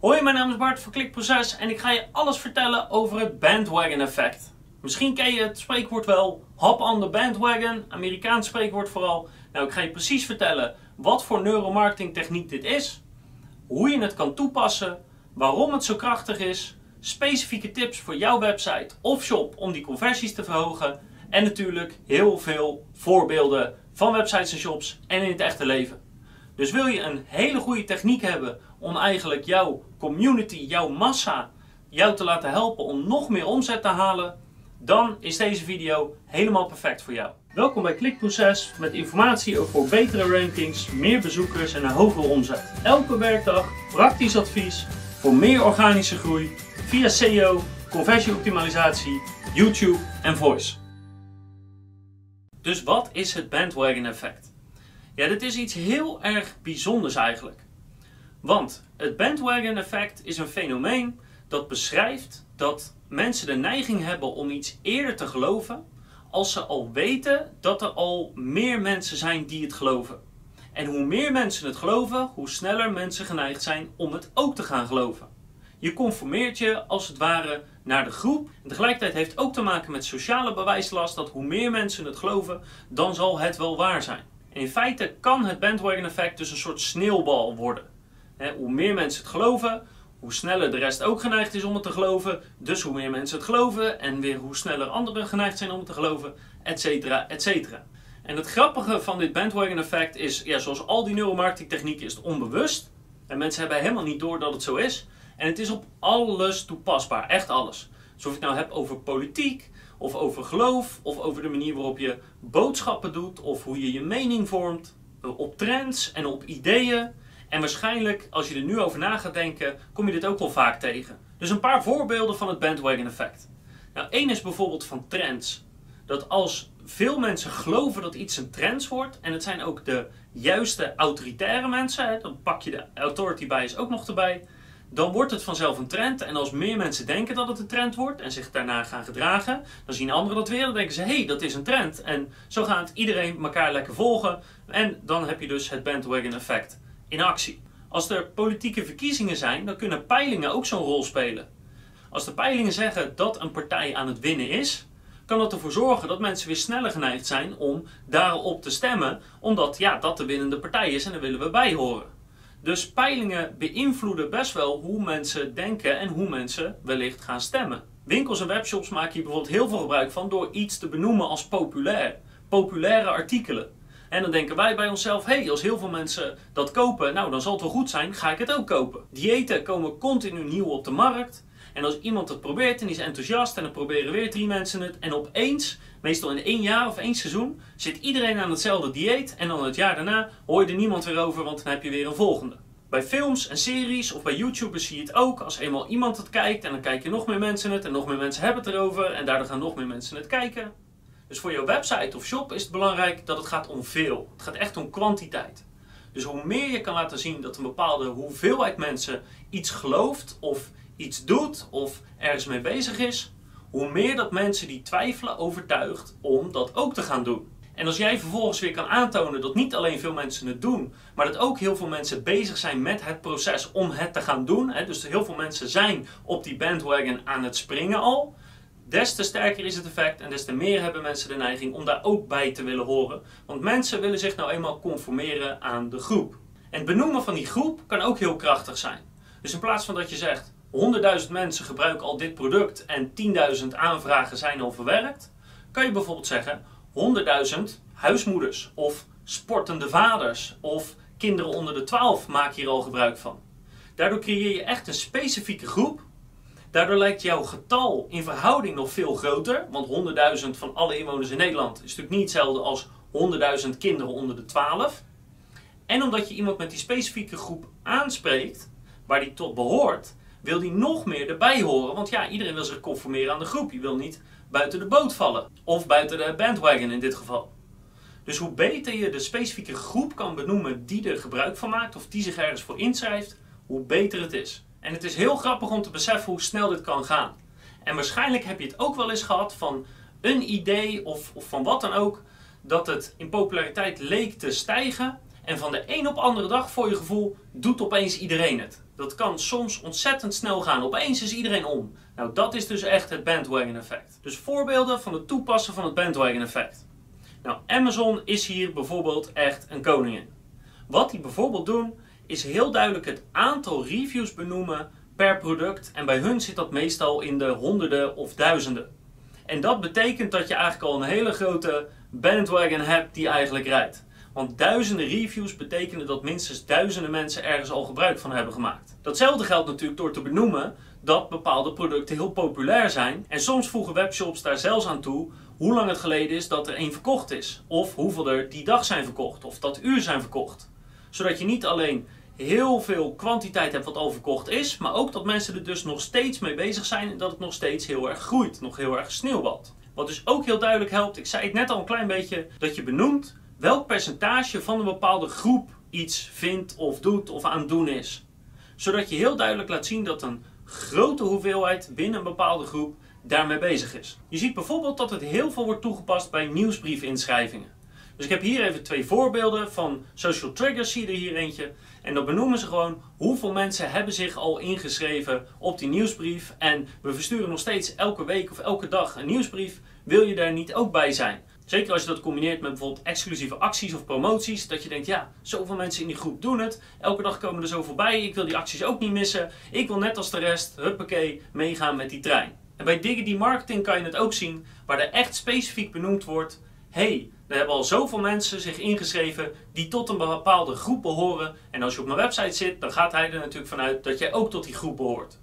Hoi, mijn naam is Bart van Klikproces en ik ga je alles vertellen over het bandwagon effect. Misschien ken je het spreekwoord wel, hop on the bandwagon, Amerikaans spreekwoord vooral. Nou, ik ga je precies vertellen wat voor neuromarketing techniek dit is, hoe je het kan toepassen, waarom het zo krachtig is, specifieke tips voor jouw website of shop om die conversies te verhogen en natuurlijk heel veel voorbeelden van websites en shops en in het echte leven. Dus wil je een hele goede techniek hebben om eigenlijk jouw community, jouw massa, jou te laten helpen om nog meer omzet te halen, dan is deze video helemaal perfect voor jou. Welkom bij Klikproces met informatie over betere rankings, meer bezoekers en een hogere omzet. Elke werkdag praktisch advies voor meer organische groei via SEO, conversieoptimalisatie, YouTube en voice. Dus wat is het bandwagon effect? Ja, dit is iets heel erg bijzonders eigenlijk. Want het bandwagon effect is een fenomeen dat beschrijft dat mensen de neiging hebben om iets eerder te geloven als ze al weten dat er al meer mensen zijn die het geloven. En hoe meer mensen het geloven, hoe sneller mensen geneigd zijn om het ook te gaan geloven. Je conformeert je als het ware naar de groep. En tegelijkertijd heeft ook te maken met sociale bewijslast dat hoe meer mensen het geloven, dan zal het wel waar zijn. En in feite kan het bandwagon effect dus een soort sneeuwbal worden. Hoe meer mensen het geloven, hoe sneller de rest ook geneigd is om het te geloven. Dus hoe meer mensen het geloven en weer hoe sneller anderen geneigd zijn om het te geloven, et cetera, et cetera. En het grappige van dit bandwagon effect is, ja, zoals al die neuromarketing technieken is het onbewust. En mensen hebben helemaal niet door dat het zo is. En het is op alles toepasbaar, echt alles. Dus of je het nou hebt over politiek, of over geloof, of over de manier waarop je boodschappen doet, of hoe je je mening vormt, eh, op trends en op ideeën. En waarschijnlijk, als je er nu over na gaat denken, kom je dit ook wel vaak tegen. Dus een paar voorbeelden van het bandwagon effect. Nou, één is bijvoorbeeld van trends. Dat als veel mensen geloven dat iets een trend wordt, en het zijn ook de juiste autoritaire mensen, dan pak je de authority bias ook nog erbij, dan wordt het vanzelf een trend. En als meer mensen denken dat het een trend wordt en zich daarna gaan gedragen, dan zien anderen dat weer. Dan denken ze, hé, hey, dat is een trend. En zo gaat iedereen elkaar lekker volgen. En dan heb je dus het bandwagon effect in actie. Als er politieke verkiezingen zijn, dan kunnen peilingen ook zo'n rol spelen. Als de peilingen zeggen dat een partij aan het winnen is, kan dat ervoor zorgen dat mensen weer sneller geneigd zijn om daarop te stemmen, omdat ja, dat de winnende partij is en daar willen we bij horen. Dus peilingen beïnvloeden best wel hoe mensen denken en hoe mensen wellicht gaan stemmen. Winkels en webshops maken hier bijvoorbeeld heel veel gebruik van door iets te benoemen als populair. Populaire artikelen. En dan denken wij bij onszelf, hé, hey, als heel veel mensen dat kopen, nou dan zal het wel goed zijn, ga ik het ook kopen. Diëten komen continu nieuw op de markt. En als iemand het probeert en is enthousiast en dan proberen weer drie mensen het. En opeens, meestal in één jaar of één seizoen, zit iedereen aan hetzelfde dieet. En dan het jaar daarna hoor je er niemand weer over, want dan heb je weer een volgende. Bij films en series of bij YouTubers zie je het ook. Als eenmaal iemand het kijkt en dan kijken nog meer mensen het en nog meer mensen hebben het erover en daardoor gaan nog meer mensen het kijken. Dus voor jouw website of shop is het belangrijk dat het gaat om veel. Het gaat echt om kwantiteit. Dus hoe meer je kan laten zien dat een bepaalde hoeveelheid mensen iets gelooft of iets doet of ergens mee bezig is, hoe meer dat mensen die twijfelen overtuigt om dat ook te gaan doen. En als jij vervolgens weer kan aantonen dat niet alleen veel mensen het doen, maar dat ook heel veel mensen bezig zijn met het proces om het te gaan doen, hè, dus heel veel mensen zijn op die bandwagon aan het springen al, des te sterker is het effect en des te meer hebben mensen de neiging om daar ook bij te willen horen. Want mensen willen zich nou eenmaal conformeren aan de groep. En het benoemen van die groep kan ook heel krachtig zijn. Dus in plaats van dat je zegt, 100.000 mensen gebruiken al dit product en 10.000 aanvragen zijn al verwerkt, kan je bijvoorbeeld zeggen 100.000 huismoeders of sportende vaders of kinderen onder de 12 maken hier al gebruik van. Daardoor creëer je echt een specifieke groep. Daardoor lijkt jouw getal in verhouding nog veel groter, want 100.000 van alle inwoners in Nederland is natuurlijk niet hetzelfde als 100.000 kinderen onder de 12. En omdat je iemand met die specifieke groep aanspreekt, waar die tot behoort, wil die nog meer erbij horen. Want ja, iedereen wil zich conformeren aan de groep. Je wil niet buiten de boot vallen. Of buiten de bandwagon in dit geval. Dus hoe beter je de specifieke groep kan benoemen die er gebruik van maakt, of die zich ergens voor inschrijft, hoe beter het is. En het is heel grappig om te beseffen hoe snel dit kan gaan. En waarschijnlijk heb je het ook wel eens gehad van een idee of, of van wat dan ook, dat het in populariteit leek te stijgen. En van de een op andere dag, voor je gevoel, doet opeens iedereen het. Dat kan soms ontzettend snel gaan. Opeens is iedereen om. Nou, dat is dus echt het bandwagon effect. Dus voorbeelden van het toepassen van het bandwagon effect. Nou, Amazon is hier bijvoorbeeld echt een koningin. Wat die bijvoorbeeld doen, is heel duidelijk het aantal reviews benoemen per product. En bij hun zit dat meestal in de honderden of duizenden. En dat betekent dat je eigenlijk al een hele grote bandwagon hebt die eigenlijk rijdt. Want duizenden reviews betekenen dat minstens duizenden mensen ergens al gebruik van hebben gemaakt. Datzelfde geldt natuurlijk door te benoemen dat bepaalde producten heel populair zijn. En soms voegen webshops daar zelfs aan toe hoe lang het geleden is dat er één verkocht is. Of hoeveel er die dag zijn verkocht. Of dat uur zijn verkocht. Zodat je niet alleen heel veel kwantiteit hebt wat al verkocht is. Maar ook dat mensen er dus nog steeds mee bezig zijn. En dat het nog steeds heel erg groeit. Nog heel erg sneeuwbalt. Wat dus ook heel duidelijk helpt. Ik zei het net al een klein beetje. Dat je benoemt welk percentage van een bepaalde groep iets vindt of doet of aan het doen is. Zodat je heel duidelijk laat zien dat een grote hoeveelheid binnen een bepaalde groep daarmee bezig is. Je ziet bijvoorbeeld dat het heel veel wordt toegepast bij nieuwsbriefinschrijvingen. Dus ik heb hier even twee voorbeelden van social triggers, zie je er hier eentje. En dan benoemen ze gewoon hoeveel mensen hebben zich al ingeschreven op die nieuwsbrief. En we versturen nog steeds elke week of elke dag een nieuwsbrief. Wil je daar niet ook bij zijn? Zeker als je dat combineert met bijvoorbeeld exclusieve acties of promoties. Dat je denkt, ja, zoveel mensen in die groep doen het. Elke dag komen er zo voorbij. Ik wil die acties ook niet missen. Ik wil net als de rest, huppakee, meegaan met die trein. En bij Diggity Marketing kan je het ook zien, waar er echt specifiek benoemd wordt. Hey, er hebben al zoveel mensen zich ingeschreven die tot een bepaalde groep behoren. En als je op mijn website zit, dan gaat hij er natuurlijk vanuit dat jij ook tot die groep behoort.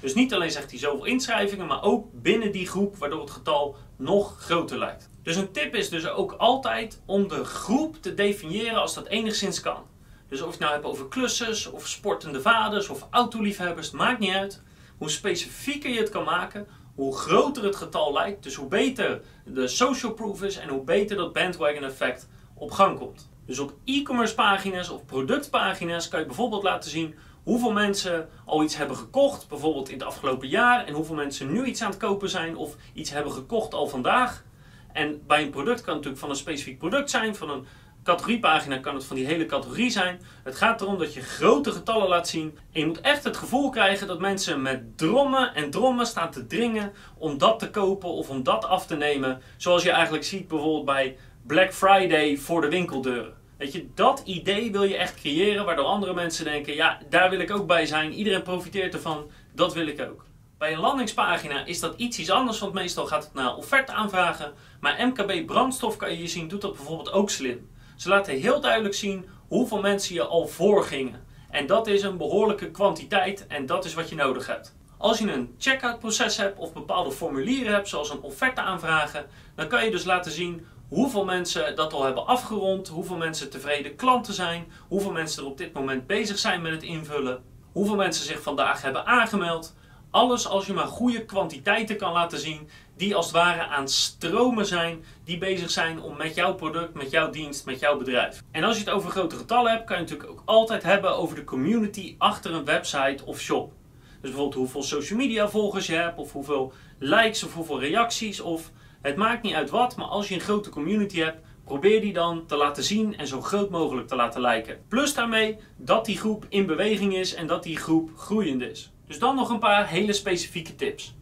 Dus niet alleen zegt hij zoveel inschrijvingen, maar ook binnen die groep, waardoor het getal nog groter lijkt. Dus een tip is dus ook altijd om de groep te definiëren als dat enigszins kan. Dus of je het nou hebt over klussers, of sportende vaders, of autoliefhebbers, maakt niet uit. Hoe specifieker je het kan maken, hoe groter het getal lijkt. Dus hoe beter de social proof is en hoe beter dat bandwagon effect op gang komt. Dus op e-commerce pagina's of productpagina's kan je bijvoorbeeld laten zien hoeveel mensen al iets hebben gekocht, bijvoorbeeld in het afgelopen jaar, en hoeveel mensen nu iets aan het kopen zijn of iets hebben gekocht al vandaag. En bij een product kan het natuurlijk van een specifiek product zijn, van een categoriepagina kan het van die hele categorie zijn. Het gaat erom dat je grote getallen laat zien. En je moet echt het gevoel krijgen dat mensen met drommen en drommen staan te dringen om dat te kopen of om dat af te nemen. Zoals je eigenlijk ziet bijvoorbeeld bij Black Friday voor de winkeldeuren. Weet je, dat idee wil je echt creëren, waardoor andere mensen denken: ja, daar wil ik ook bij zijn. Iedereen profiteert ervan, dat wil ik ook. Bij een landingspagina is dat iets, iets anders, want meestal gaat het naar offerte aanvragen. Maar MKB brandstof kan je zien, doet dat bijvoorbeeld ook slim. Ze laten heel duidelijk zien hoeveel mensen je al voorgingen. En dat is een behoorlijke kwantiteit en dat is wat je nodig hebt. Als je een checkout proces hebt of bepaalde formulieren hebt, zoals een offerte aanvragen, dan kan je dus laten zien hoeveel mensen dat al hebben afgerond, hoeveel mensen tevreden klanten zijn, hoeveel mensen er op dit moment bezig zijn met het invullen, hoeveel mensen zich vandaag hebben aangemeld. Alles als je maar goede kwantiteiten kan laten zien, die als het ware aan stromen zijn, die bezig zijn om met jouw product, met jouw dienst, met jouw bedrijf. En als je het over grote getallen hebt, kan je natuurlijk ook altijd hebben over de community achter een website of shop. Dus bijvoorbeeld hoeveel social media volgers je hebt, of hoeveel likes of hoeveel reacties, of het maakt niet uit wat, maar als je een grote community hebt, probeer die dan te laten zien en zo groot mogelijk te laten lijken. Plus daarmee dat die groep in beweging is en dat die groep groeiend is. Dus dan nog een paar hele specifieke tips.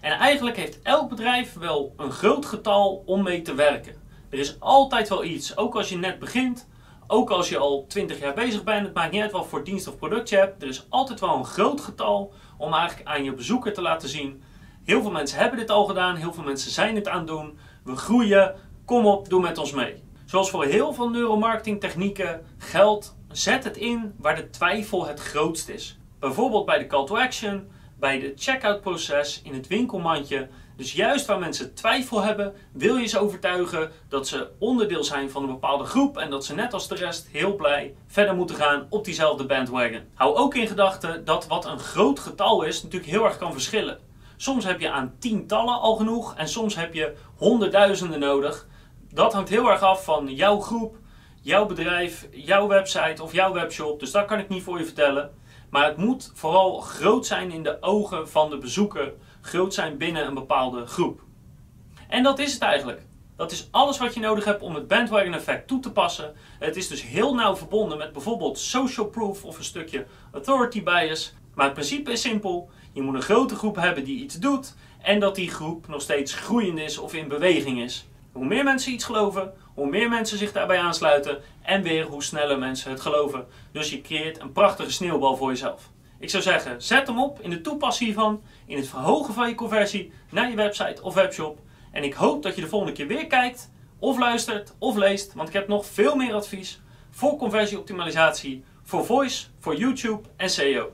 En eigenlijk heeft elk bedrijf wel een groot getal om mee te werken. Er is altijd wel iets, ook als je net begint, ook als je al 20 jaar bezig bent, het maakt niet uit wat voor dienst of product je hebt. Er is altijd wel een groot getal om eigenlijk aan je bezoeker te laten zien. Heel veel mensen hebben dit al gedaan, heel veel mensen zijn het aan het doen. We groeien, kom op, doe met ons mee. Zoals voor heel veel neuromarketing technieken geldt, zet het in waar de twijfel het grootst is. Bijvoorbeeld bij de call to action, bij de checkout proces, in het winkelmandje. Dus juist waar mensen twijfel hebben, wil je ze overtuigen dat ze onderdeel zijn van een bepaalde groep en dat ze net als de rest heel blij verder moeten gaan op diezelfde bandwagon. Hou ook in gedachten dat wat een groot getal is natuurlijk heel erg kan verschillen. Soms heb je aan tientallen al genoeg en soms heb je honderdduizenden nodig. Dat hangt heel erg af van jouw groep, jouw bedrijf, jouw website of jouw webshop. Dus dat kan ik niet voor je vertellen. Maar het moet vooral groot zijn in de ogen van de bezoeker, groot zijn binnen een bepaalde groep. En dat is het eigenlijk. Dat is alles wat je nodig hebt om het bandwagon effect toe te passen. Het is dus heel nauw verbonden met bijvoorbeeld social proof of een stukje authority bias. Maar het principe is simpel. Je moet een grote groep hebben die iets doet en dat die groep nog steeds groeiend is of in beweging is. Hoe meer mensen iets geloven, hoe meer mensen zich daarbij aansluiten en weer hoe sneller mensen het geloven. Dus je creëert een prachtige sneeuwbal voor jezelf. Ik zou zeggen, zet hem op in de toepassing hiervan, in het verhogen van je conversie naar je website of webshop. En ik hoop dat je de volgende keer weer kijkt, of luistert, of leest, want ik heb nog veel meer advies voor conversieoptimalisatie, voor voice, voor YouTube en SEO.